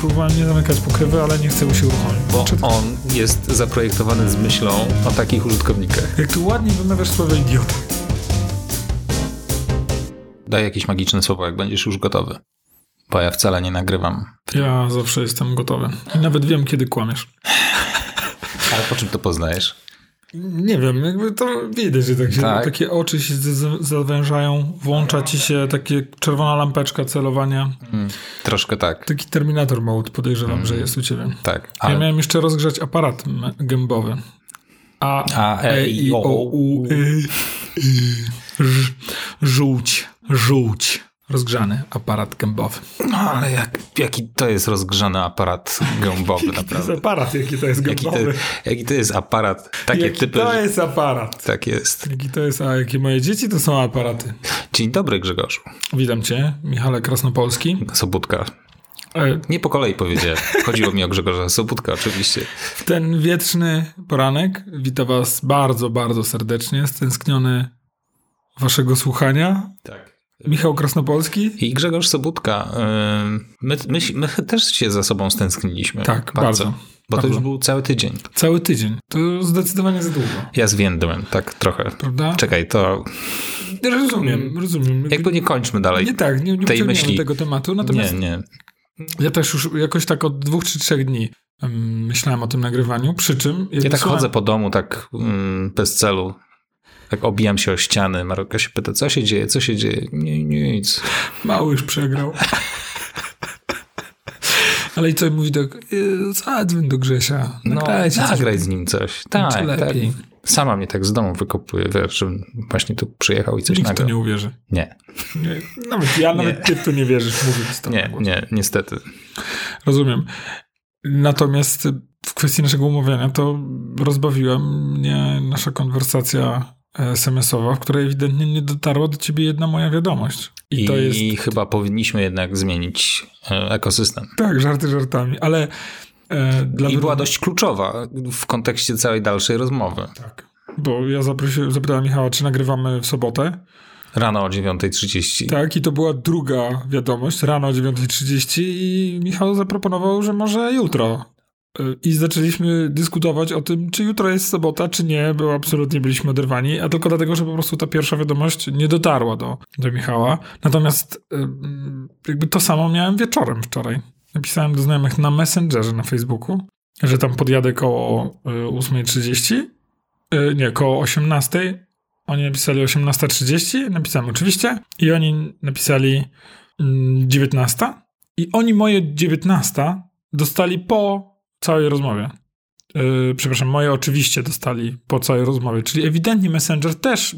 próbowałem nie zamykać pokrywy, ale nie chce mu się uruchomić. Bo Czy- on jest zaprojektowany z myślą o takich użytkownikach. Jak tu ładnie wymawiasz słowo idiota. Daj jakieś magiczne słowo, jak będziesz już gotowy. Bo ja wcale nie nagrywam. Ja zawsze jestem gotowy. I nawet wiem, kiedy kłamiesz. Ale po czym to poznajesz? Nie wiem, jakby to widać, że tak się, Tak. takie oczy się zawężają, włącza ci się takie czerwona lampeczka celowania. Troszkę tak. Taki Terminator mode podejrzewam, że jest u ciebie. Tak. Ja Ale miałem jeszcze rozgrzać aparat gębowy. A, A, E, I, O, U, E, E, Ż- Żółć, żółć. Rozgrzany aparat gębowy. No ale jak, jaki to jest rozgrzany aparat gębowy To jest naprawdę. aparat, jaki to jest Jaki to, gębowy. jaki to jest aparat? Takie Jaki typy. to jest aparat. Tak jest. Jaki to jest, a jakie moje dzieci to są aparaty. Dzień dobry Grzegorzu. Witam cię, Michale Krasnopolski. Sobutka. E, Nie po kolei powiedziałem. Chodziło mi o Grzegorza Sobutka oczywiście. W ten wietrzny poranek witam was bardzo, bardzo serdecznie. Stęskniony waszego słuchania. Tak. Michał Krasnopolski. I Grzegorz Sobutka. My, my, my też się za sobą stęskniliśmy. Tak, bardzo. Bo to Bardzo. już był cały tydzień. Cały tydzień. To zdecydowanie za długo. Ja zwiędłem, tak trochę. Prawda? Czekaj, to Rozumiem, rozumiem. jakby nie kończmy dalej. Nie tak, nie, nie tej myśli. tego tematu. Natomiast nie, nie. ja też już jakoś tak od dwóch czy trzech dni em, myślałem o tym nagrywaniu. Przy czym... Ja tak wysłałem- chodzę po domu, tak mm, bez celu. Tak obijam się o ściany. Maroko się pyta, co się dzieje, co się dzieje? Nie, nic. Mały już przegrał. Ale i co mówi do... Zadzwoń do Grzesia. No, Nagrajcie coś. zagraj z nim coś. Tak, tak. lepiej. Sama mnie tak z domu wykopuje, wiesz, żebym właśnie tu przyjechał i coś Nikt to nagrał. nie uwierzy. Nie, Nie, nawet ja, nawet ty w to nie wierzysz mówiąc to. nie, nie, niestety. Rozumiem. Natomiast w kwestii naszego umawiania to rozbawiła mnie nasza konwersacja SMS-owa, w której ewidentnie nie dotarła do ciebie jedna moja wiadomość. I, I, to jest... chyba powinniśmy jednak zmienić e, ekosystem. Tak, żarty żartami, ale e, dla I była dość kluczowa w kontekście całej dalszej rozmowy. Tak. Bo ja zaprosiłem, zapytałem Michała, czy nagrywamy w sobotę. Rano o 9.30. Tak, i to była druga wiadomość, rano o 9.30 i Michał zaproponował, że może jutro. Y, I zaczęliśmy dyskutować o tym, czy jutro jest sobota, czy nie, bo absolutnie byliśmy oderwani, a tylko dlatego, że po prostu ta pierwsza wiadomość nie dotarła do, do Michała. Natomiast y, jakby to samo miałem wieczorem wczoraj. Napisałem do znajomych na Messengerze na Facebooku, że tam podjadę koło y, 8.30, y, nie, koło 18.00, oni napisali 18.30, napisałem oczywiście i oni napisali mm, 19. I oni moje 19 dostali po całej rozmowie. Yy, przepraszam, moje oczywiście dostali po całej rozmowie, czyli ewidentnie Messenger też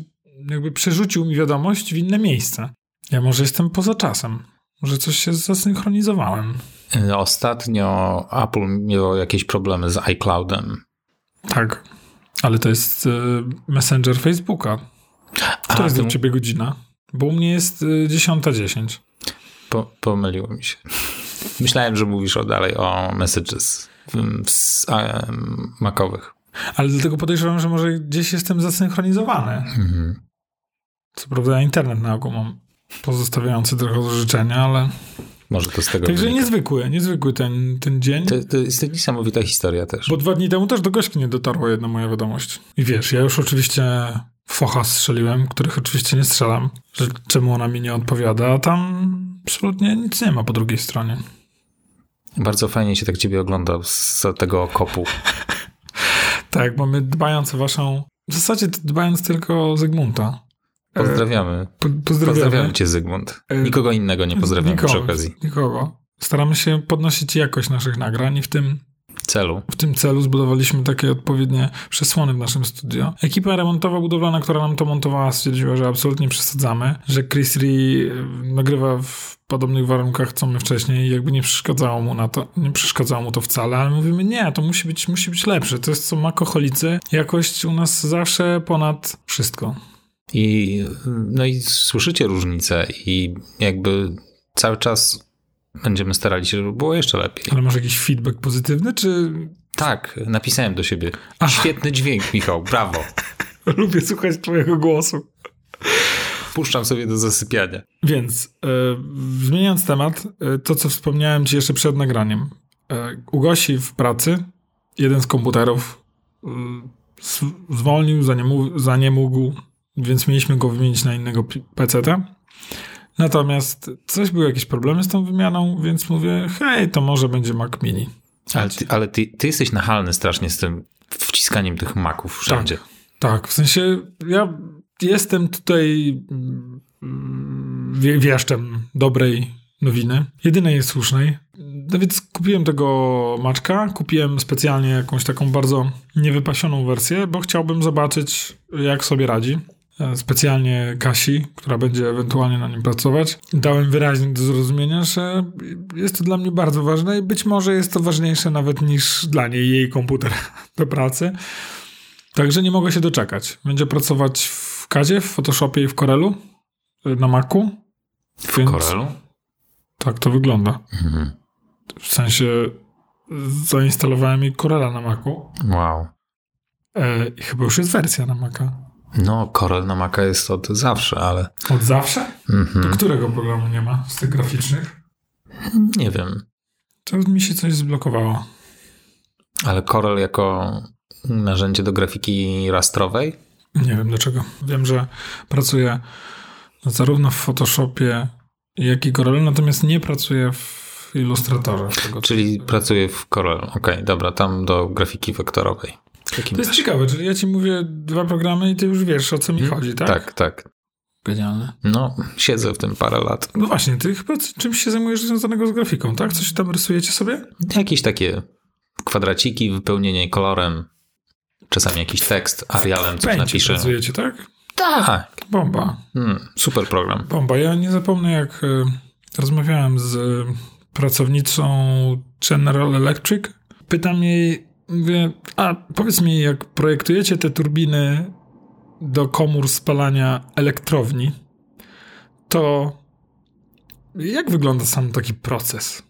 jakby przerzucił mi wiadomość w inne miejsce. Ja może jestem poza czasem. Może coś się zasynchronizowałem. E, Ostatnio Apple miało jakieś problemy z iCloudem. Tak. Ale to jest yy, Messenger Facebooka. A, To jest to do ciebie godzina. Bo u mnie jest yy, 10.10. po, pomyliło mi się. Myślałem, że mówisz o dalej o messages makowych. Ale dlatego podejrzewam, że może gdzieś jestem zasynchronizowany. Mhm. Co prawda internet na ogół mam pozostawiający trochę do życzenia, ale... Może to z tego Także wynika. niezwykły, niezwykły ten, ten dzień. To, to jest niesamowita historia też. Bo dwa dni temu też do Gośki nie dotarła jedna moja wiadomość. I wiesz, ja już oczywiście focha strzeliłem, których oczywiście nie strzelam, że czemu ona mi nie odpowiada, a tam absolutnie nic nie ma po drugiej stronie. Bardzo fajnie się tak ciebie oglądał z tego kopu. Tak, bo my dbając o waszą... W zasadzie dbając tylko o Zygmunta. Pozdrawiamy. Po, pozdrawiamy. Pozdrawiamy cię, Zygmunt. E, Nikogo innego nie pozdrawiamy nikogo, przy okazji. Nikogo. Staramy się podnosić jakość naszych nagrań i w tym Celu. W tym celu zbudowaliśmy takie odpowiednie przesłony w naszym studio. Ekipa remontowa budowlana, która nam to montowała, stwierdziła, że absolutnie przesadzamy, że Chris Lee nagrywa w podobnych warunkach, co my wcześniej i jakby nie przeszkadzało mu na to, nie przeszkadzało mu to wcale, ale mówimy, nie, to musi być, musi być lepsze. To jest co makoholicy. Jakość u nas zawsze ponad wszystko. I, no i słyszycie różnicę i jakby cały czas będziemy starali się, żeby było jeszcze lepiej. Ale masz jakiś feedback pozytywny, czy Tak, napisałem do siebie. Ach. Świetny dźwięk, Michał, brawo. lubię słuchać twojego głosu? puszczam sobie do zasypiania. Więc y, zmieniając temat, y, to co wspomniałem ci jeszcze przed nagraniem. Y, u Gosi w pracy jeden z komputerów zwolnił, za nie, mógł, za nie mógł, więc mieliśmy go wymienić na innego PC-ta. Natomiast coś były jakieś problemy z tą wymianą, więc mówię, hej, to może będzie Mac Mini. Ale, ty, ale ty, ty jesteś nachalny strasznie z tym wciskaniem tych maków wszędzie. Tak, tak, w sensie ja jestem tutaj mm, wieszczem dobrej nowiny, jedynej słusznej. No więc kupiłem tego maczka, kupiłem specjalnie jakąś taką bardzo niewypasioną wersję, bo chciałbym zobaczyć, jak sobie radzi. E, specjalnie Kasi, która będzie ewentualnie na nim pracować. Dałem wyraźnie do zrozumienia, że jest to dla mnie bardzo ważne i być może jest to ważniejsze nawet niż dla niej jej komputer do pracy. Także nie mogę się doczekać. Będzie pracować w Kadzie, w Photoshopie i w Corelu e, na Macu. W Więc... Corelu? Tak to wygląda. Mhm. W sensie zainstalowałem jej Corela na Macu. Wow. E, I chyba już jest wersja na Maca. No, Corel na Maca jest od zawsze, ale... Od zawsze? Mhm. To którego programu nie ma z tych graficznych? Nie wiem. To mi się coś zblokowało. Ale Corel jako narzędzie do grafiki rastrowej? Nie wiem dlaczego. Wiem, że pracuję zarówno w Photoshopie, jak i Corel, natomiast nie pracuję w Illustratorze. Czyli pracuję w Corel. Okej, okay, dobra, tam do grafiki wektorowej. Takim to jest ciekawe, czyli ja ci mówię dwa programy i ty już wiesz, o co mi hmm? chodzi, tak? Tak, tak. Genialne. No, siedzę w tym parę lat. No właśnie, ty chyba czymś się zajmujesz związanego z grafiką, tak? Coś tam rysujecie sobie? Jakieś takie kwadraciki, wypełnienie kolorem, czasami jakiś tekst, Arialem coś napiszę. pracujecie, tak? Tak. Bomba. Hmm, super program. Bomba. Ja nie zapomnę, jak y, rozmawiałem z y, pracownicą General Electric. Pytam jej, Mówię, a powiedz mi, jak projektujecie te turbiny do komór spalania elektrowni, to jak wygląda sam taki proces?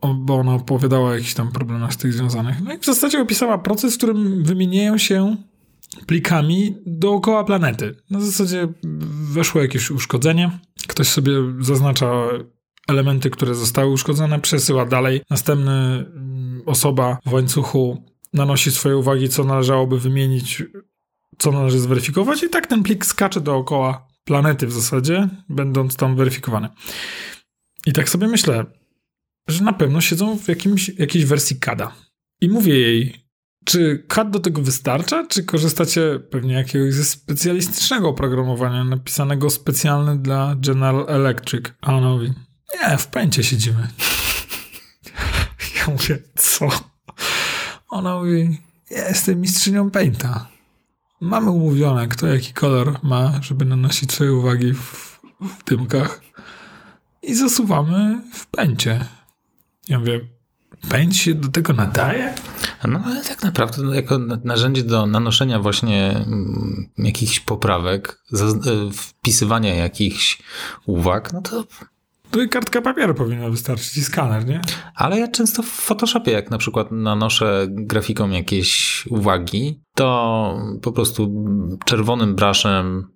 O, bo ona opowiadała o jakichś tam problemach z tych związanych. No i w zasadzie opisała proces, w którym wymieniają się plikami dookoła planety. Na zasadzie weszło jakieś uszkodzenie, ktoś sobie zaznacza elementy, które zostały uszkodzone, przesyła dalej. Następny mm, osoba w łańcuchu nanosi swoje uwagi, co należałoby wymienić, co należy zweryfikować, i tak ten plik skacze dookoła planety w zasadzie, będąc tam weryfikowany. I tak sobie myślę, że na pewno siedzą w jakimś, jakiejś wersji CADa. I mówię jej, czy CAD do tego wystarcza, czy korzystacie pewnie jakiegoś ze specjalistycznego oprogramowania napisanego specjalnie dla General Electric? A ona mówi, nie, w pęcie siedzimy. Ja mówię, co? Ona mówi, ja jestem mistrzynią Painta. Mamy umówione, kto jaki kolor ma, żeby nanosić swoje uwagi w, w dymkach. I zasuwamy w pęcie. Ja mówię, pęć się do tego nadaje? No ale tak naprawdę no, jako narzędzie do nanoszenia właśnie mm, jakichś poprawek, e, wpisywania jakichś uwag, no to to i kartka papieru powinna wystarczyć i skaner, nie? Ale ja często w Photoshopie, jak na przykład nanoszę grafiką jakieś uwagi, to po prostu czerwonym braszem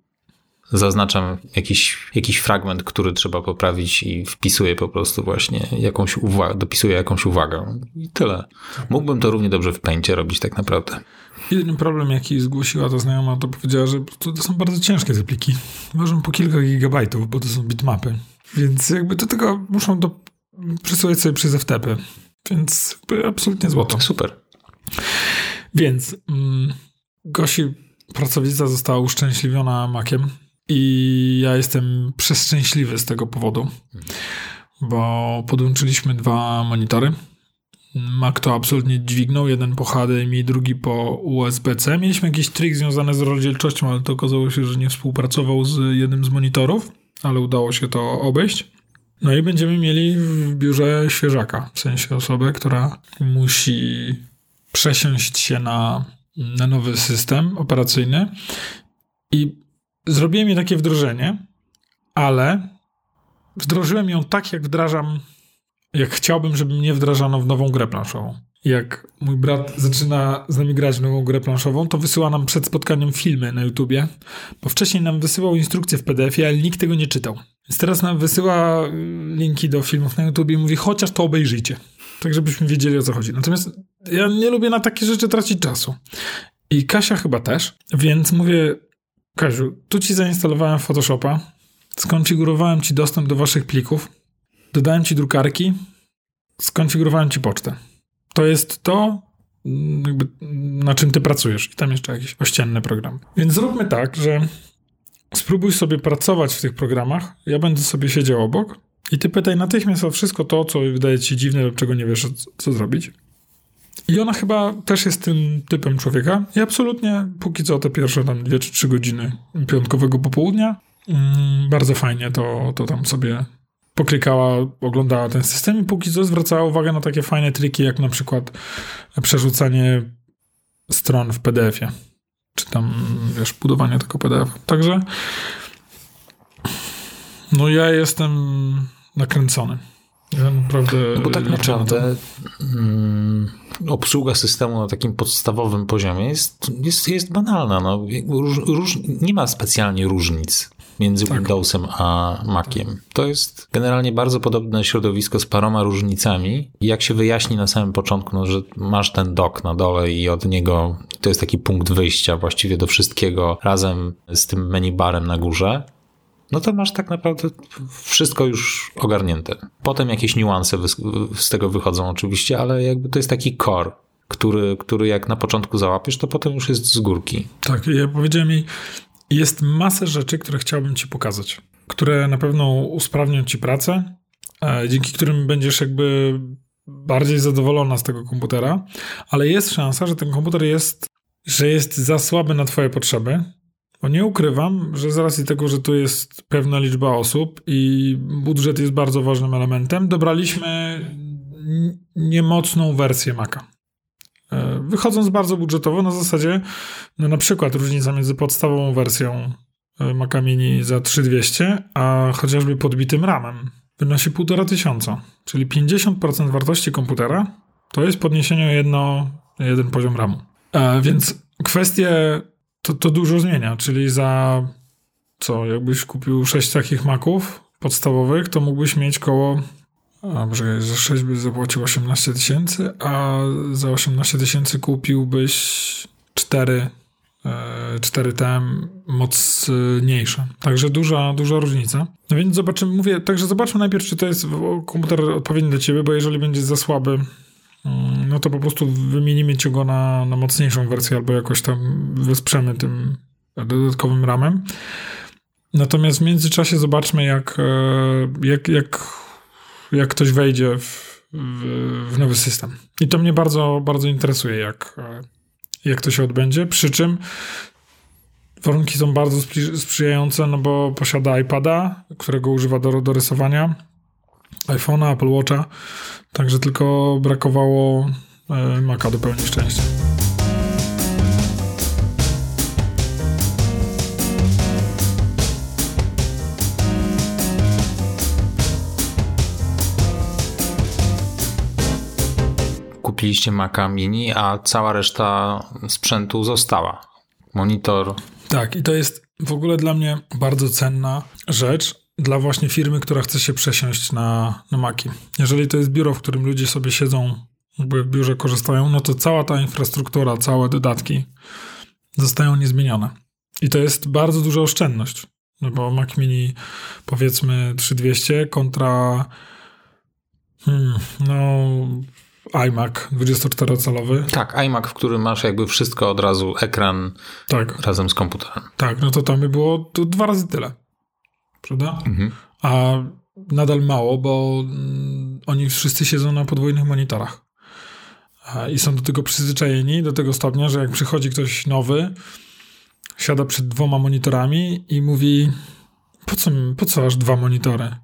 zaznaczam jakiś, jakiś fragment, który trzeba poprawić i wpisuję po prostu właśnie jakąś uwagę, dopisuję jakąś uwagę. I tyle. Mógłbym to równie dobrze w pęcie robić tak naprawdę. Jedyny problem, jaki zgłosiła ta znajoma, to powiedziała, że to, są bardzo ciężkie te pliki. Ważą po kilka gigabajtów, bo to są bitmapy. Więc jakby do tego muszą do, przesyłać sobie przez FTP. Więc absolutnie złoto. Super. Więc mm, Gosi pracownica została uszczęśliwiona makiem i ja jestem przeszczęśliwy z tego powodu, bo podłączyliśmy dwa monitory. Mac to absolutnie dźwignął, jeden po HDMI, drugi po USB-C. Mieliśmy jakiś trik związany z rozdzielczością, ale to okazało się, że nie współpracował z jednym z monitorów ale udało się to obejść. No i będziemy mieli w biurze świeżaka, w sensie osobę, która musi przesiąść się na, na nowy system operacyjny. I zrobiłem mi takie wdrożenie, ale wdrożyłem ją tak, jak wdrażam, jak chciałbym, żeby mnie wdrażano w nową grę planszową. Jak mój brat zaczyna z nami grać w nową grę planszową, to wysyła nam przed spotkaniem filmy na YouTubie, bo wcześniej nam wysyłał instrukcje w PDF-ie, ale nikt tego nie czytał. Więc teraz nam wysyła y, linki do filmów na YouTubie i mówi, chociaż to obejrzyjcie. Tak, żebyśmy wiedzieli o co chodzi. Natomiast ja nie lubię na takie rzeczy tracić czasu. I Kasia chyba też, więc mówię, Kaziu, tu ci zainstalowałem Photoshopa, skonfigurowałem ci dostęp do waszych plików, dodałem ci drukarki, skonfigurowałem ci pocztę. To jest to, mm, jakby, na czym ty pracujesz. I tam jeszcze jakiś ościenny program. Więc zróbmy tak, że spróbuj sobie pracować w tych programach, ja będę sobie siedział obok i ty pytaj natychmiast o wszystko to, co wydaje ci dziwne lub czego nie wiesz, co, zrobić. I ona chyba też jest tym typem człowieka. I absolutnie, póki co te pierwsze tam dwie czy trzy godziny piątkowego popołudnia, mm, bardzo fajnie to, to tam sobie poklikała, oglądała ten system i póki co zwracała uwagę na takie fajne triki, jak na przykład przerzucanie stron w PDF-ie. Czy tam, wiesz, budowanie tego PDF. Także no ja jestem nakręcony. Ja naprawdę no bo tak naprawdę mm, obsługa systemu na takim podstawowym poziomie jest, jest, jest banalna. No. Róż, róż, nie ma specjalnie różnic między tak. Windowsem a Maciem. To jest generalnie bardzo podobne środowisko z paroma różnicami. Jak się wyjaśni na samym początku, no, że masz ten dock na dole i od niego to jest taki punkt wyjścia właściwie do wszystkiego razem z tym menu barem na górze, no to masz tak naprawdę wszystko już ogarnięte. Potem jakieś niuanse z tego wychodzą oczywiście, ale jakby to jest taki core, który, który jak na początku załapiesz, to potem już jest z górki. Tak, ja powiedziałem jej, jest masę rzeczy, które chciałbym ci pokazać, które na pewno usprawnią ci pracę, e, dzięki którym będziesz jakby bardziej zadowolona z tego komputera, ale jest szansa, że ten komputer jest, że jest za słaby na twoje potrzeby, bo nie ukrywam, że z racji tego, że tu jest pewna liczba osób i budżet jest bardzo ważnym elementem, dobraliśmy niemocną wersję Maca. E, wychodząc bardzo budżetowo, na zasadzie, no na przykład różnica między podstawową wersją e, Maca Mini za 3200, a chociażby podbitym RAMem wynosi 1500, tysiąca, czyli 50% wartości komputera to jest podniesienie o jedno, jeden poziom RAMu. E, więc kwestie to, to dużo zmienia, czyli za co, jakbyś kupił 6 takich Maców podstawowych, to mógłbyś mieć koło a może za 6 byś zapłacił 18 tysięcy, a za 18 tysięcy kupiłbyś 4 4 TM mocniejsze. Także duża, duża różnica. No więc zobaczymy, mówię, także zobaczmy najpierw, czy to jest komputer odpowiedni dla ciebie, bo jeżeli będzie za słaby, mm, no to po prostu wymienimy cię go na, na mocniejszą wersję albo jakoś tam wesprzemy tym dodatkowym ramem. Natomiast w międzyczasie zobaczmy, jak, e, jak, jak jak ktoś wejdzie w, w, w, nowy system. I to mnie bardzo, bardzo interesuje, jak, jak to się odbędzie. Przy czym warunki są bardzo sprzyjające, no bo posiada iPada, którego używa do, do rysowania, iPhone'a, Apple Watcha, także tylko brakowało e, Maca do pełni szczęścia. Kupiliście Maca Mini, a cała reszta sprzętu została. Monitor. Tak, i to jest w ogóle dla mnie bardzo cenna rzecz dla właśnie firmy, która chce się przesiąść na, na Maki. Jeżeli to jest biuro, w którym ludzie sobie siedzą, jakby w biurze korzystają, no to cała ta infrastruktura, całe dodatki zostają niezmienione. I to jest bardzo duża oszczędność. No bo Mac Mini powiedzmy 3200 kontra hmm, no iMac 24-calowy. Tak, iMac, w którym masz jakby wszystko od razu, ekran tak. razem z komputerem. Tak, no to tam by było to dwa razy tyle. Prawda? Mhm. A nadal mało, bo mm, oni wszyscy siedzą na podwójnych monitorach. I są do tego przyzwyczajeni, do tego stopnia, że jak przychodzi ktoś nowy, siada przed dwoma monitorami i mówi: Po co, po co aż dwa monitory?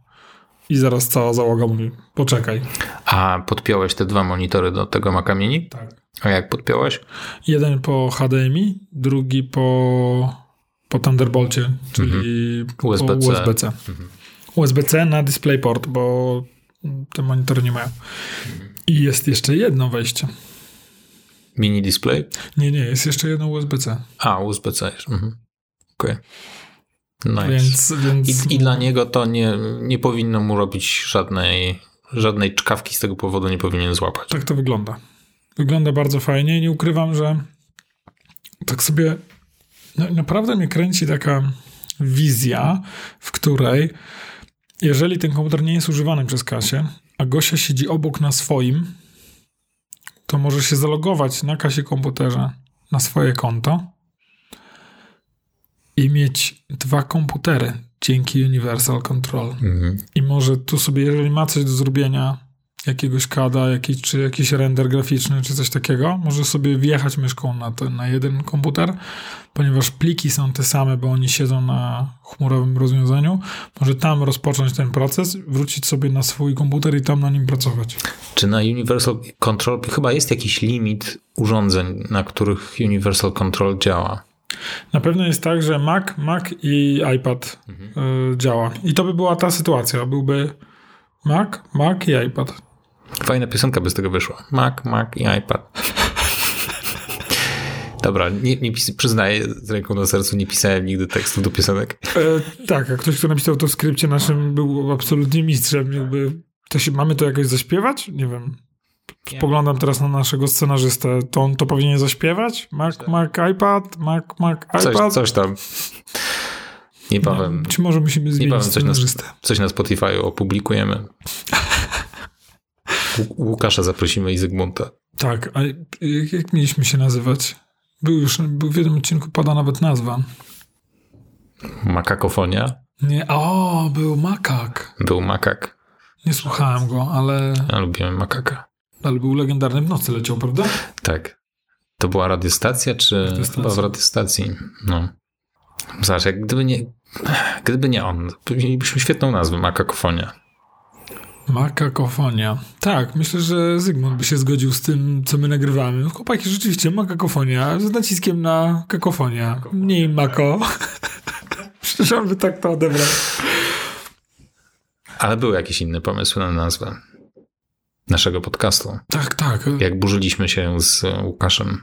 I zaraz cała załoga mówi, poczekaj. A podpiąłeś te dwa monitory do tego Maca Mini? Tak. A jak podpiąłeś? Jeden po HDMI, drugi po, po Thunderbolcie, czyli mhm. USB-C. USB-C. Mhm. USB-C na DisplayPort, bo te monitory nie mają. I jest jeszcze jedno wejście. Mini display? Nie, nie, jest jeszcze jedno USB-C. A, USB-C. Mhm. Okej. Okay. Więc, więc... I, I, dla niego to nie, nie powinno mu robić żadnej, żadnej czkawki z tego powodu, nie powinien złapać. Tak to wygląda. Wygląda bardzo fajnie i nie ukrywam, że tak sobie no, naprawdę mnie kręci taka wizja, w której jeżeli ten komputer nie jest używany przez Kasię, a Gosia siedzi obok na swoim, to może się zalogować na Kasie komputerze na swoje konto i mieć dwa komputery dzięki Universal Control. Mhm. I może tu sobie, jeżeli ma coś do zrobienia, jakiegoś kada, jakiś, czy jakiś render graficzny, czy coś takiego, może sobie wjechać myszką na, ten, na jeden komputer, ponieważ pliki są te same, bo oni siedzą na chmurowym rozwiązaniu, może tam rozpocząć ten proces, wrócić sobie na swój komputer i tam na nim pracować. Czy na Universal Control chyba jest jakiś limit urządzeń, na których Universal Control działa? Na pewno jest tak, że Mac, Mac i iPad mhm. y, działa. I to by była ta sytuacja. Byłby Mac, Mac i iPad. Fajna piosenka by z tego wyszła. Mac, Mac i iPad. Dobra, nie, nie pis- przyznaję z ręką na sercu, nie pisałem nigdy tekstów do piosenek. E, tak, a ktoś, kto napisał to w skrypcie naszym był absolutnie mistrzem. Jakby to się, mamy to jakoś zaśpiewać? Nie wiem. Spoglądam teraz na naszego scenarzystę. To on to powinien zaśpiewać? Mac, Mac, iPad, Mac, Mac, iPad? Coś, coś tam. Niebawem. No, czy może musimy zmienić niebawem coś na, coś na Spotify opublikujemy. Łukasza zaprosimy i Zygmunta. Tak, a jak, jak mieliśmy się nazywać? Był już, był w jednym odcinku pada nawet nazwa. Makakofonia? Nie, o, był makak. Był makak. Nie słuchałem go, ale... Ja lubiłem makaka. Ale był legendarny w nocy leciał, prawda? Tak. To była radiostacja, czy radiostacja. chyba w radiostacji? No. Zobacz, jak gdyby nie, gdyby nie on, mielibyśmy świetną nazwę, Makakofonia. Makakofonia. Tak, myślę, że Zygmunt by się zgodził z tym, co my nagrywamy. Chłopaki, rzeczywiście, makakofonia, z naciskiem na kakofonia. Mniej mako. Przecież on by tak to odebrał. Ale były jakieś inne pomysły na nazwę naszego podcastu. Tak, tak. Jak burzyliśmy się z Łukaszem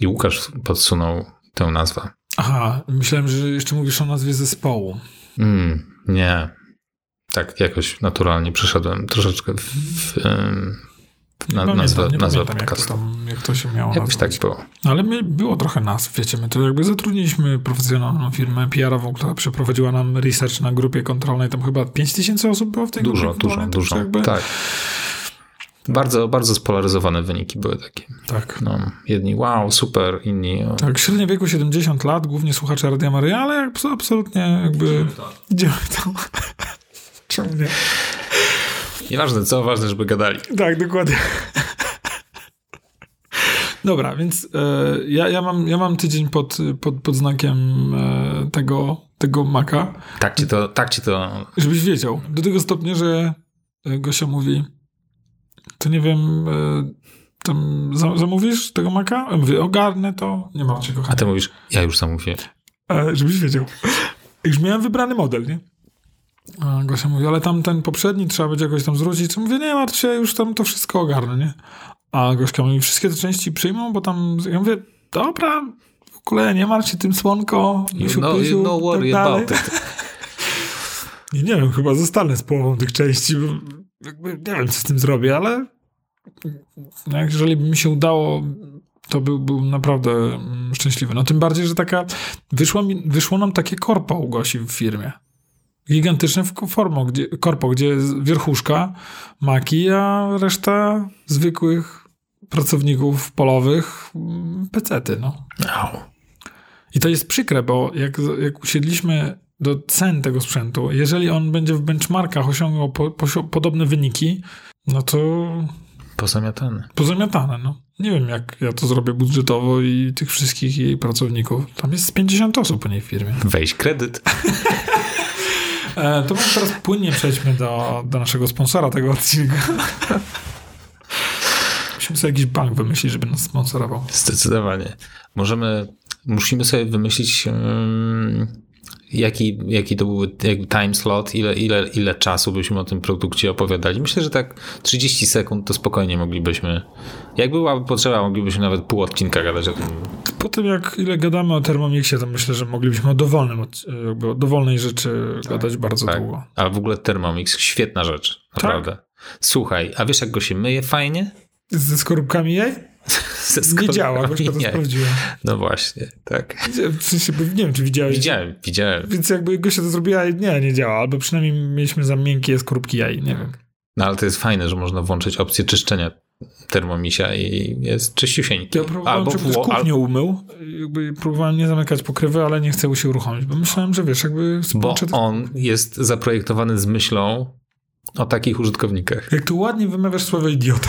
i Łukasz podsunął tę nazwę. Aha, myślałem, że jeszcze mówisz o nazwie zespołu. Mm, nie. Tak, jakoś naturalnie przeszedłem troszeczkę w, w, na, nie nazwę, nazwę podcastu. Jak to, tam, jak to się miało Jakoś nazwać. tak było. Ale my, było trochę nas, wiecie, my to jakby zatrudniliśmy profesjonalną firmę PR-ową, która przeprowadziła nam research na grupie kontrolnej. Tam chyba 5 tysięcy osób było w tej dużo, grupie Dużo, dużo, jakby... tak. Bardzo, bardzo spolaryzowane wyniki były takie. Tak. No, jedni wow, super, inni... Tak, średnie wieku 70 lat, głównie słuchacze Radia Maryja, ale absolutnie jakby... Idziemy tam. Czemu nie? Nieważne co, ważne, żeby gadali. Tak, dokładnie. Dobra, więc e, ja, ja, mam, ja mam tydzień pod, pod, pod znakiem e, tego, tego maka. Tak ci, to, tak ci to... Żebyś wiedział. Do tego stopnia, że Gosia mówi to nie wiem, e, tam zamówisz tego maka? Ja mówię, ogarnę to, nie ma cię kochania. A ty mówisz, ja już zamówię. E, żebyś wiedział. Już miałem wybrany model, nie? A Gosia mówi, ale tam ten poprzedni trzeba będzie jakoś tam zwrócić. Co mówię, nie martw się, już tam to wszystko ogarnę, nie? A Gośka mówi, wszystkie te części przyjmą, bo tam, ja mówię, dobra, w ogóle nie martw się tym słonko, you know, you know worry tak about it. nie, nie wiem, chyba zostanę z połową tych części, bo jakby nie wiem, co z tym zrobię, ale no, jeżeli by mi się udało, to był, był naprawdę mm, szczęśliwy. No tym bardziej, że taka wyszło, mi, wyszło nam takie korpo u Gosi w firmie. Gigantyczne formo, gdzie, korpo, gdzie wierchuszka, maki, a reszta zwykłych pracowników polowych mm, pecety, no. I to jest przykre, bo jak, jak usiedliśmy do cen tego sprzętu, jeżeli on będzie w benchmarkach osiągał po, po, podobne wyniki, no to... Pozamiatane. Pozamiatane, no. Nie wiem, jak ja to zrobię budżetowo i tych wszystkich jej pracowników. Tam jest 50 osób po niej w firmie. Weź kredyt. e, to może teraz płynnie przejdźmy do, do naszego sponsora tego odcinka. Musimy sobie jakiś bank wymyślić, żeby nas sponsorował. Zdecydowanie. Możemy, musimy sobie wymyślić... Um jaki, jaki to był time slot, ile, ile, ile czasu byśmy o tym produkcie opowiadali. Myślę, że tak 30 sekund to spokojnie moglibyśmy, jak byłaby potrzeba, moglibyśmy nawet pół odcinka gadać o tym. Po tym, jak ile gadamy o Thermomixie, to myślę, że moglibyśmy o dowolnym, jakby o dowolnej rzeczy tak, gadać bardzo tak. długo. A w ogóle Thermomix, świetna rzecz, tak? naprawdę. Tak? Słuchaj, a wiesz jak go się myje fajnie? Ze skorupkami jaj? nie działa, gośka to sprawdziłem. No właśnie, tak. W sensie, nie wiem, czy widziałeś. Widziałem, widziałem. Więc jakby gościa to zrobiła, nie, nie działa. Albo przynajmniej mieliśmy za miękkie skorupki jaj, nie wiem. No ale to jest fajne, że można włączyć opcję czyszczenia termomisia i jest czyściusieńki. Ja próbowałem, Albo żeby wło- kuchnię umył. Jakby próbowałem nie zamykać pokrywy, ale nie chcę się uruchomić, bo myślałem, że wiesz, jakby... Bo on jest zaprojektowany z myślą o takich użytkownikach. Jak tu ładnie wymawiasz słowo idiota.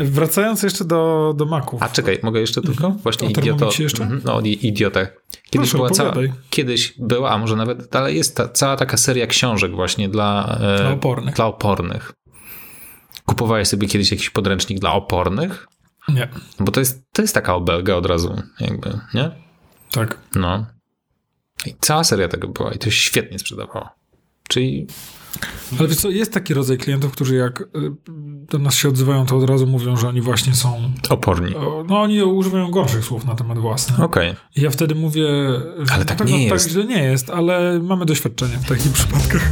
Wracając jeszcze do, do Maków. A czekaj, mogę jeszcze tylko? Mhm. Właśnie idioto. jeszcze? Mhm, no, idiotę. Kiedyś Proszę, była cała, kiedyś była, a może nawet dalej jest ta, cała taka seria książek właśnie dla, e, dla, opornych. dla opornych. Kupowałeś sobie kiedyś jakiś podręcznik dla opornych? Nie. Bo to jest, to jest taka obelga od razu, jakby, nie? Tak. No. I cała seria tego była i to się świetnie sprzedawało. Czyli ale wiesz co, jest taki rodzaj klientów, którzy jak y, do nas się odzywają, to od razu mówią, że oni właśnie są... Oporni. No oni używają gorszych słów na temat własny. Okej. Okay. I ja wtedy mówię, że ale tak, nie tak jest. tak źle nie jest, ale mamy doświadczenie w takich przypadkach.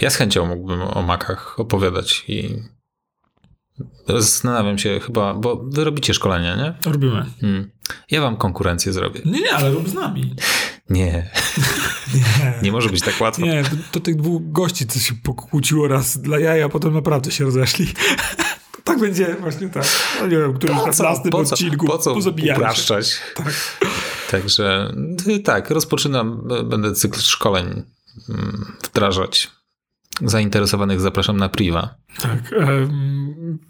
Ja z chęcią mógłbym o makach opowiadać i Zastanawiam się chyba, bo wy robicie szkolenia, nie? Robimy. Hmm. Ja wam konkurencję zrobię. Nie, nie, ale rób z nami. Nie. nie. nie może być tak łatwo. Nie, to, to, tych dwóch gości, co się pokłóciło raz dla jaja, a potem naprawdę się rozeszli. tak będzie właśnie tak. No nie wiem, któryś na następnym odcinku po co upraszczać? Tak. Także tak, rozpoczynam, będę cykl szkoleń mm, wdrażać zainteresowanych zapraszam na priwa. Tak.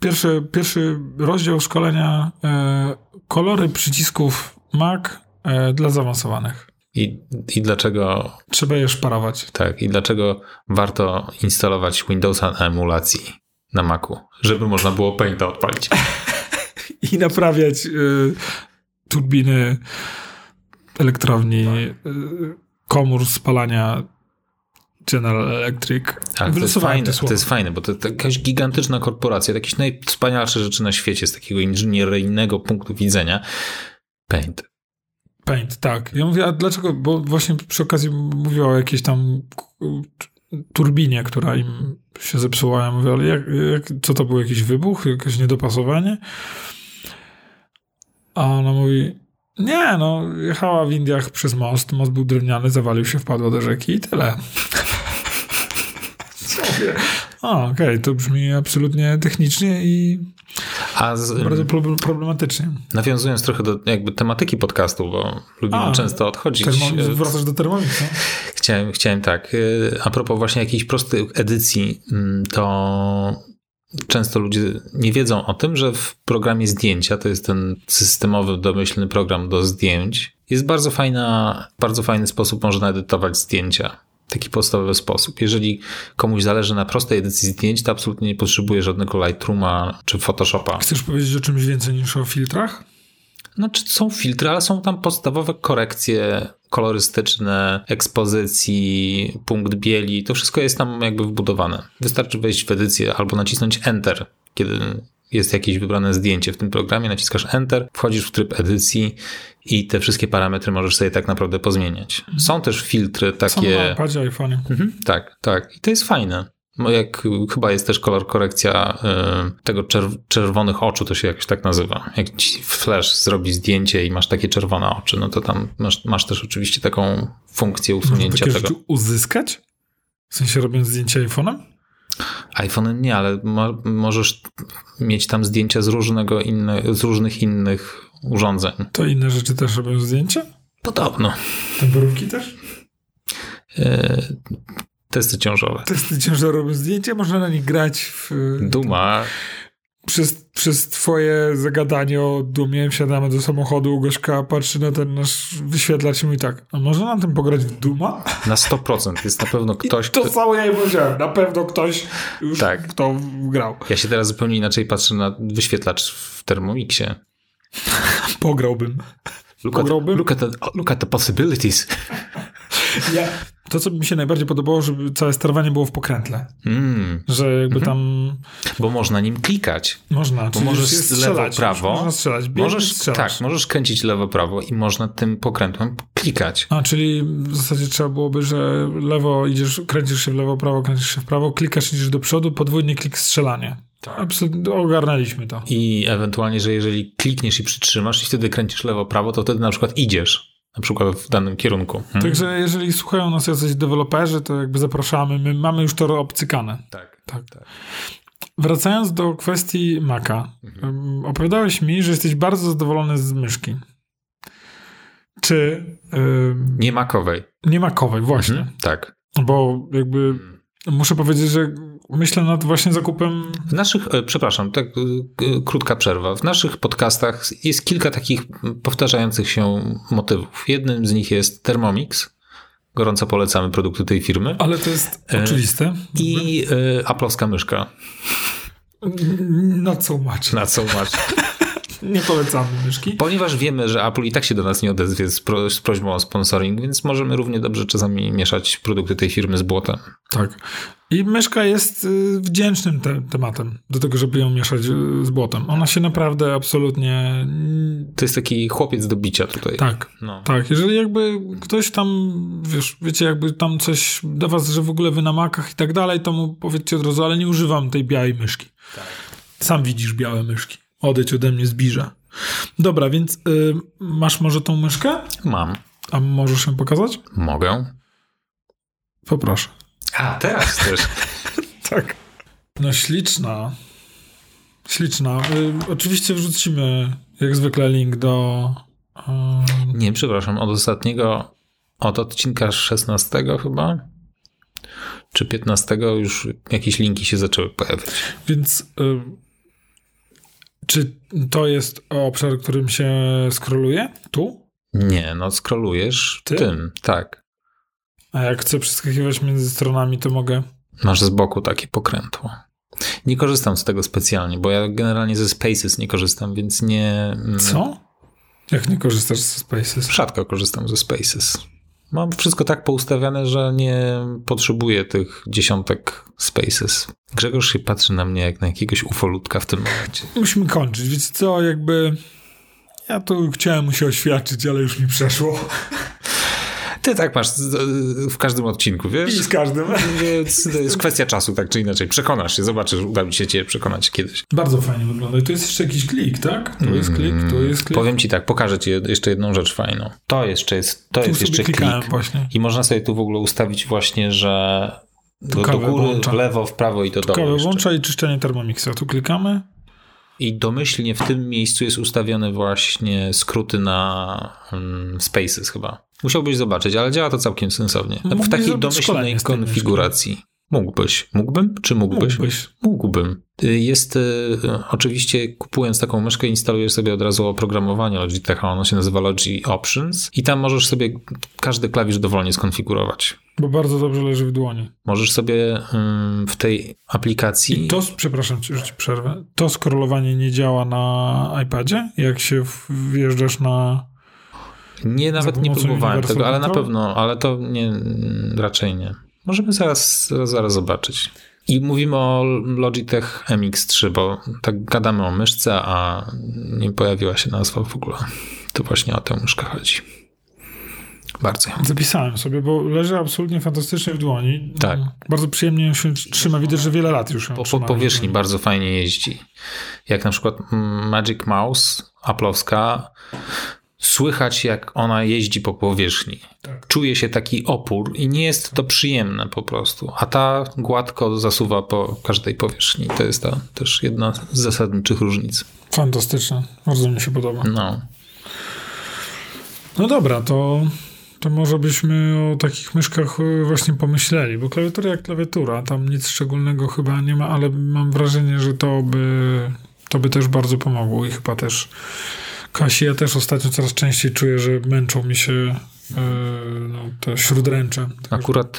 Pierwszy, pierwszy rozdział szkolenia e, kolory przycisków Mac e, dla zaawansowanych. I, I dlaczego. Trzeba je szparować. Tak, i dlaczego warto instalować Windowsa na emulacji na Macu, żeby można było Painta odpalić. I naprawiać y, turbiny elektrowni, y, komór spalania General Electric. Tak, to jest, fajne, to jest fajne, bo to, to jakaś gigantyczna korporacja, jakieś najwspanialsze rzeczy na świecie z takiego inżynieryjnego punktu widzenia. Paint. Paint, tak. Ja mówię, a dlaczego? Bo właśnie przy okazji mówiła o jakiejś tam turbinie, która im się zepsuła. Ja mówię, ale jak, jak, co to był? Jakiś wybuch? Jakieś niedopasowanie? A ona mówi, nie, no, jechała w Indiach przez most, most był drewniany, zawalił się, wpadła do rzeki i tyle. O, okej, okay, to brzmi absolutnie technicznie i z, bardzo problematycznie. Nawiązując trochę do jakby tematyki podcastu, bo lubimy A, często odchodzić. Termo, wracasz do Thermomixa? Chciałem, chciałem tak. Y, a propos właśnie jakiejś prostej edycji, mm, to często ludzie nie wiedzą o tym, że w programie zdjęcia, to jest ten systemowy, domyślny program do zdjęć, jest bardzo fajna, bardzo fajny sposób można edytować zdjęcia taki podstawowy sposób. Jeżeli komuś zależy na prostej edycji zdjęć, to absolutnie nie potrzebuje żadnego Lightrooma czy Photoshopa. Chcesz powiedzieć o czymś więcej niż o filtrach? No, czy są filtry, ale są tam podstawowe korekcje kolorystyczne, ekspozycji, punkt bieli. To wszystko jest tam jakby wbudowane. Wystarczy wejść w edycję albo nacisnąć Enter, kiedy jest jakieś wybrane zdjęcie w tym programie, naciskasz Enter, wchodzisz w tryb edycji i te wszystkie parametry możesz sobie tak naprawdę pozmieniać. Są też filtry takie... Są na iPadzie, iPhone'ie. Mhm, tak, tak. I to jest fajne. No jak chyba jest też kolor korekcja y, tego czerw czerwonych oczu, to się jakoś tak nazywa. Jak ci flash zrobi zdjęcie i masz takie czerwone oczy, no to tam masz, masz też oczywiście taką funkcję usunięcia Można tego. uzyskać? W sensie robiąc zdjęcie iPhone'em? iPhone nie, ale mo możesz mieć tam zdjęcia z, różnego inne, z różnych innych urządzeń. To inne rzeczy też robią zdjęcia? Podobno. Temperówki też? E, testy ciążowe. Testy ciążowe robią zdjęcia, można na nich grać w... Duma. przez, przez twoje zagadanie o dumie wsiadamy do samochodu, Gośka patrzy na ten nasz wyświetlacz i mówi tak, a może na tym pograć w Duma? Na 100%. Jest na pewno ktoś, I to kto... samo ja jej powiedziałem. Na pewno ktoś już Tak. kto grał. Ja się teraz zupełnie inaczej patrzę na wyświetlacz w Thermomixie. Pograłbym. Look at, Pograłbym? look, at the, look at the possibilities. Ja. To, co mi się najbardziej podobało, żeby całe sterowanie było w pokrętle. Mm, Że jakby tam bo można nim klikać. można. czyli możesz jest lewo, strzelać, prawo. Można strzelać. Możesz, strzelasz. tak, możesz kręcić lewo, prawo i można tym pokrętłem klikać. A, czyli w zasadzie trzeba byłoby, że lewo idziesz, kręcisz się w lewo, prawo, kręcisz się w prawo, klikasz, idziesz do przodu, podwójny klik strzelanie. Absolutnie ogarnęliśmy to. I ewentualnie, że jeżeli klikniesz i przytrzymasz i wtedy kręcisz lewo, prawo, to wtedy na przykład idziesz. Na przykład w danym kierunku. Hmm? Także jeżeli słuchają nas jacyś deweloperzy, to jakby zapraszamy. My mamy już to obcykane. Tak. Tak. Wracając do kwestii Maca. Um, opowiadałeś mi, że jesteś bardzo zadowolony z myszki. Czy um, Nie makowej. nie makowej, właśnie. Mhm. Tak. Bo jakby muszę powiedzieć, że myślę nad właśnie zakupem. W naszych, e, przepraszam, tak e, krótka przerwa. W naszych podcastach jest kilka takich powtarzających się motywów. Jednym z nich jest Thermomix. Gorąco polecamy produkty tej firmy. Ale to jest E, oczywiste. I y, aplowska myszka. Not so much. Na co masz? Nie polecamy myszki. Ponieważ wiemy, że Apple i tak się do nas nie odezwie z, pro, z prośbą o sponsoring, więc możemy równie dobrze czasami mieszać produkty tej firmy z błotem. Tak. I myszka jest y, wdzięcznym te tematem do tego, żeby ją mieszać y, z błotem. Ona się naprawdę absolutnie. To jest taki chłopiec do bicia tutaj. Tak. No. Tak, jeżeli jakby ktoś tam, wiesz, wiecie, jakby tam coś do was, że w ogóle wy na makach i tak dalej, to mu powiedzcie od razu, ale nie używam tej białej myszki. Sam widzisz białe myszki. Odejdź ode mnie zbliża. Dobra, więc y, masz może tą myszkę? Mam. A możesz ją pokazać? Mogę. Poproszę. A, teraz też. Tak. No śliczna. Śliczna. Y, oczywiście wrzucimy jak zwykle link do... y, Nie, przepraszam, od ostatniego, od odcinka 16 chyba, czy 15 już jakieś linki się zaczęły pojawiać. Więc y, czy to jest obszar, którym się skroluje? Tu? Nie, no scrollujesz Ty? tym, tak. A jak chcę przeskakiwać między stronami, to mogę. Masz z boku takie pokrętło. Nie korzystam z tego specjalnie, bo ja generalnie ze Spaces nie korzystam, więc nie... mm, Co? Jak nie korzystasz ze Spaces? Rzadko korzystam ze Spaces. Mam wszystko tak poustawiane, że nie potrzebuję tych dziesiątek Spaces. Grzegorz się patrzy na mnie jak na jakiegoś ufolutka w tym momencie. Musimy kończyć. Wiecie co, jakby... Ja tu chciałem mu się oświadczyć, ale już mi przeszło. Ty tak masz w każdym odcinku, I wiesz? z każdym. Więc to jest kwestia czasu, tak czy inaczej. Przekonasz się, zobaczysz, uda mi się cię przekonać kiedyś. Bardzo fajnie wygląda. I tu jest jeszcze jakiś klik, tak? Tu jest klik, tu jest klik. Powiem ci tak, pokażę ci jeszcze jedną rzecz fajną. To jeszcze jest, to tu jest jeszcze klik. właśnie. I można sobie tu w ogóle ustawić właśnie, że do, do góry, włącza. w lewo, w prawo i do dołu. Kawę włącza i czyszczenie Thermomixa. Tu klikamy. I domyślnie w tym miejscu jest ustawione właśnie skróty na um, Spaces chyba. Musiałbyś zobaczyć, ale działa to całkiem sensownie. W takiej domyślnej konfiguracji. Mógłbyś. Mógłbym? Czy mógłbyś? Mógłbyś. Mógłbym. Y, Jest y, oczywiście, kupując taką myszkę, instalujesz sobie od razu oprogramowanie Logitecha, ono się nazywa Logi Options i tam możesz sobie każdy klawisz dowolnie skonfigurować. Bo bardzo dobrze leży w dłoni. Możesz sobie w tej aplikacji... I to, przepraszam cię, że ci przerwę, to skrolowanie nie działa na iPadzie? Jak się wjeżdżasz na... Nie, nawet nie próbowałem tego, ale na pewno, ale to nie, raczej nie. Możemy zaraz, zaraz, zobaczyć. I mówimy o Logitech MX3, bo tak gadamy o myszce, a nie pojawiła się nazwa w ogóle. To właśnie o tę myszkę chodzi. Bardzo. Zapisałem sobie, bo leży absolutnie fantastycznie w dłoni. Tak. Bardzo przyjemnie się trzyma. Widać, że wiele lat już ją Po, po powierzchni bardzo fajnie jeździ. Jak na przykład Magic Mouse Apple'owska, słychać jak ona jeździ po powierzchni. Tak. Czuje się taki opór i nie jest to przyjemne po prostu. A ta gładko zasuwa po każdej powierzchni. To jest ta też jedna z zasadniczych różnic. Fantastyczne. Bardzo mi się podoba. No. No dobra, to, to może byśmy o takich myszkach y, właśnie pomyśleli, bo klawiatura jak klawiatura, tam nic szczególnego chyba nie ma, ale mam wrażenie, że to by To by też bardzo pomogło i chyba też Kasi, ja też ostatnio coraz częściej czuję, że męczą mi się no, te śródręcze. Akurat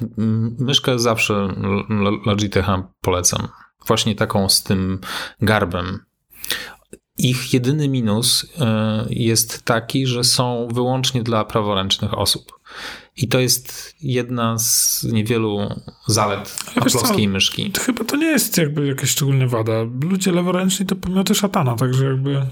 myszkę zawsze Logitecha polecam. Właśnie taką z tym garbem. Ich jedyny minus y, jest taki, że są wyłącznie dla praworęcznych osób. I to jest jedna z niewielu zalet aplowskiej myszki. To chyba to nie jest jakby jakaś szczególna wada. Ludzie leworęczni to pomioty szatana, także jakby...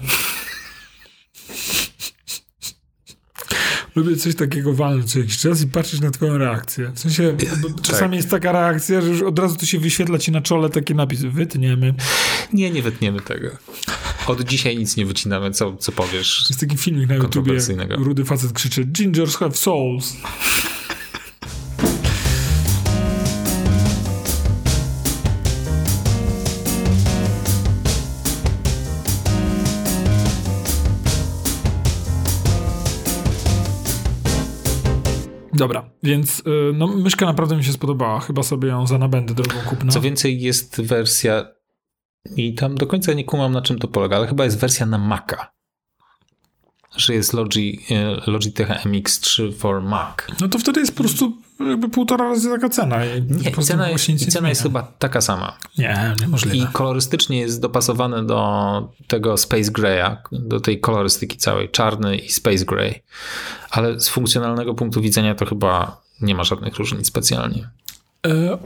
lubię coś takiego walnąć co jakiś czas i patrzeć na twoją reakcję. W sensie, czasami tak. jest taka reakcja, że już od razu to się wyświetla ci na czole taki napis, wytniemy. Nie, nie wytniemy tego. Od dzisiaj nic nie wycinamy, co, co powiesz. Jest taki filmik na YouTubie, rudy facet krzyczy Gingers have souls. Dobra, więc y, no, myszka naprawdę mi się spodobała. Chyba sobie ją za nabędę drogą kupna. Co więcej, jest wersja i tam do końca nie kumam na czym to polega, ale chyba jest wersja na Maca. Że jest Logi, y, Logitech MX3 for Mac. No to wtedy jest po prostu jakby półtora razy taka cena. Nie, cena, jest, i cena jest chyba taka sama. Nie, niemożliwe. I kolorystycznie jest dopasowane do tego Space Grey'a, do tej kolorystyki całej, czarny i Space Grey. Ale z funkcjonalnego punktu widzenia to chyba nie ma żadnych różnic specjalnie. E,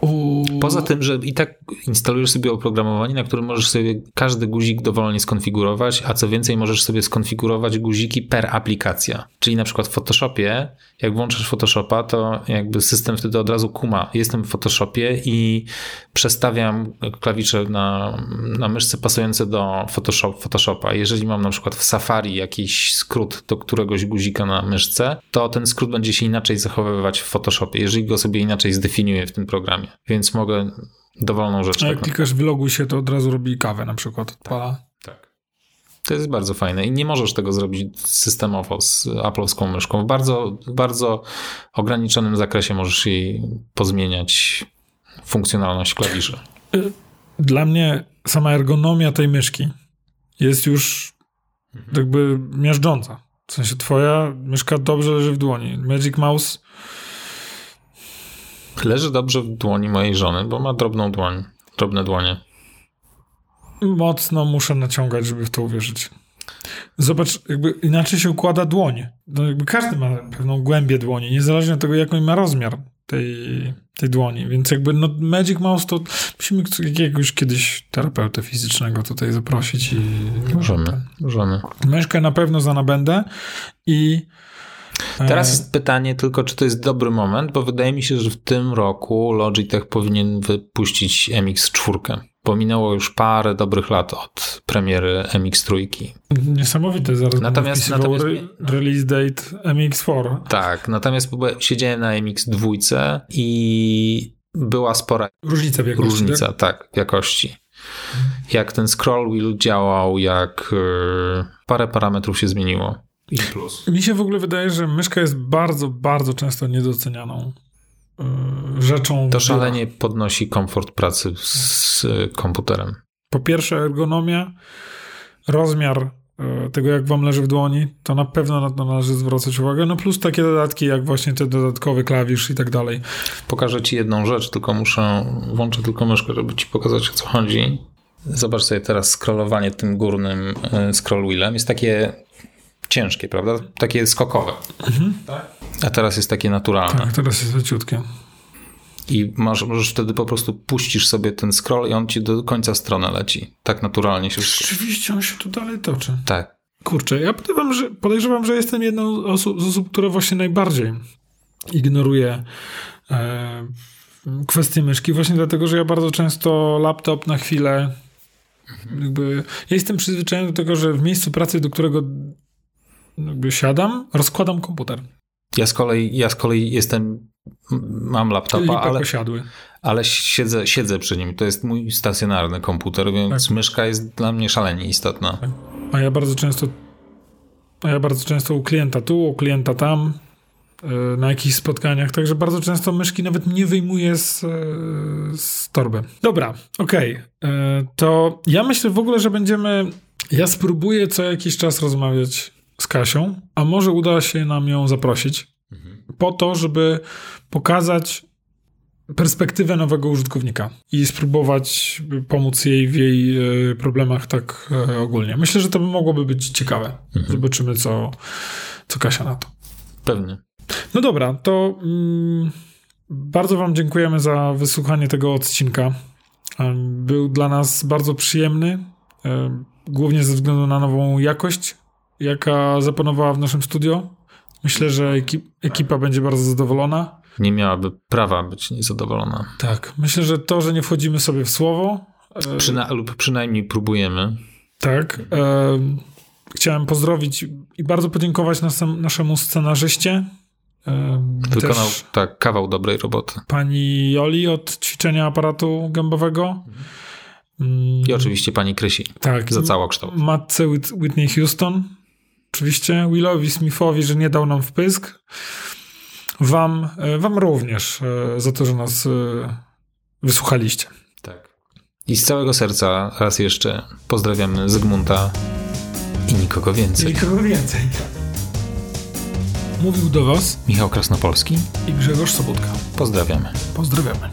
Poza tym, że i tak instalujesz sobie oprogramowanie, na którym możesz sobie każdy guzik dowolnie skonfigurować, a co więcej, możesz sobie skonfigurować guziki per aplikacja. Czyli na przykład w Photoshopie, jak włączysz Photoshopa, to jakby system wtedy od razu kuma. Jestem w Photoshopie i przestawiam klawisze na, na myszce pasujące do Photoshop, Photoshopa. Jeżeli mam na przykład w Safari jakiś skrót do któregoś guzika na myszce, to ten skrót będzie się inaczej zachowywać w Photoshopie, jeżeli go sobie inaczej zdefiniuję w tym programie. Więc mogę dowolną rzecz. A jak tak klikasz wyloguj się, to od razu robi kawę na przykład, odpala. Tak. tak. To jest bardzo fajne i nie możesz tego zrobić systemowo z Apple'owską myszką. W bardzo, bardzo ograniczonym zakresie możesz jej pozmieniać funkcjonalność klawiszy. Y, dla mnie sama ergonomia tej myszki jest już mhm. jakby miażdżąca. W sensie twoja myszka dobrze leży w dłoni. Magic Mouse leży dobrze w dłoni mojej żony, bo ma drobną dłoń, drobne dłonie. Mocno muszę naciągać, żeby w to uwierzyć. Zobacz, jakby inaczej się układa dłoń. No jakby każdy ma pewną głębię dłoni, niezależnie od tego, jaki ma rozmiar tej, tej dłoni. Więc jakby no Magic Mouse to musimy jakiegoś kiedyś terapeutę fizycznego tutaj zaprosić i... Możemy, możemy. Myszkę na pewno za nabędę i Teraz jest pytanie tylko, czy to jest dobry moment, bo wydaje mi się, że w tym roku Logitech powinien wypuścić MX4. Pominęło już parę dobrych lat od premiery MX3. Niesamowite, zaraz natomiast, natomiast release date MX4. Tak, natomiast siedziałem na MX2 i była spora różnica w jakości. Różnica, tak, tak w jakości. Jak ten scroll wheel działał, jak e, parę parametrów się zmieniło. I plus. Mi się w ogóle wydaje, że myszka jest bardzo, bardzo często niedocenianą yy, rzeczą. To szalenie podnosi komfort pracy z komputerem. Po pierwsze, ergonomia, rozmiar yy, tego, jak wam leży w dłoni, to na pewno na to należy zwracać uwagę. No plus takie dodatki, jak właśnie ten dodatkowy klawisz i tak dalej. Pokażę ci jedną rzecz, tylko muszę, włączę tylko myszkę, żeby ci pokazać, o co chodzi. Zobacz sobie teraz scrollowanie tym górnym yy, scroll wheelem. Jest takie ciężkie, prawda? Takie skokowe. Mhm. Tak? A teraz jest takie naturalne. Tak, teraz jest leciutkie. I masz, możesz wtedy po prostu puścisz sobie ten scroll i on ci do końca strony leci. Tak naturalnie się Rzeczywiście on się tu dalej toczy. Tak. Kurczę, ja podejrzewam, że, podejrzewam, że jestem jedną z osób, która właśnie najbardziej ignoruje e, kwestię myszki, właśnie dlatego, że ja bardzo często laptop na chwilę jakby, ja jestem przyzwyczajony do tego, że w miejscu pracy, do którego jakby siadam, rozkładam komputer. Ja z kolei, ja z kolei jestem, mam laptopa, ale, ale siedzę, siedzę przy nim. To jest mój stacjonarny komputer, więc tak. myszka jest dla mnie szalenie istotna. Tak. A ja bardzo często a ja bardzo często u klienta tu, u klienta tam, e, na jakichś spotkaniach, także bardzo często myszki nawet nie wyjmuję z, e, z torby. Dobra, okej. Okay. E, to ja myślę w ogóle, że będziemy Ja spróbuję co jakiś czas rozmawiać z Kasią, a może uda się nam ją zaprosić po to, żeby pokazać perspektywę nowego użytkownika i spróbować pomóc jej w jej e, problemach tak e, ogólnie. Myślę, że to by mogłoby być ciekawe. Zobaczymy, co, co Kasia na to. Pewnie. No dobra, to mm, bardzo Wam dziękujemy za wysłuchanie tego odcinka. Był dla nas bardzo przyjemny, em, głównie ze względu na nową jakość, jaka zapanowała w naszym studio. Myślę, że ekip, ekipa będzie bardzo zadowolona. Nie miałaby prawa być niezadowolona. Tak, myślę, że to, że nie wchodzimy sobie w słowo, e, Przyna- lub przynajmniej próbujemy. tak. em, chciałem pozdrowić i bardzo podziękować nasem, naszemu scenarzyście. em, Wykonał też tak kawał dobrej roboty. pani Joli od ćwiczenia aparatu gębowego. Mm, I oczywiście pani Krysi tak, za całokształt. Matce Whit- Whitney Houston. Oczywiście Willowi Smithowi, że nie dał nam wpysk. Wam, e, wam również e, za to, że nas e, wysłuchaliście. Tak. I z całego serca raz jeszcze pozdrawiamy Zygmunta i nikogo więcej. kogo więcej. Mówił do Was Michał Krasnopolski. i Grzegorz Sobotka. Pozdrawiamy. Pozdrawiamy.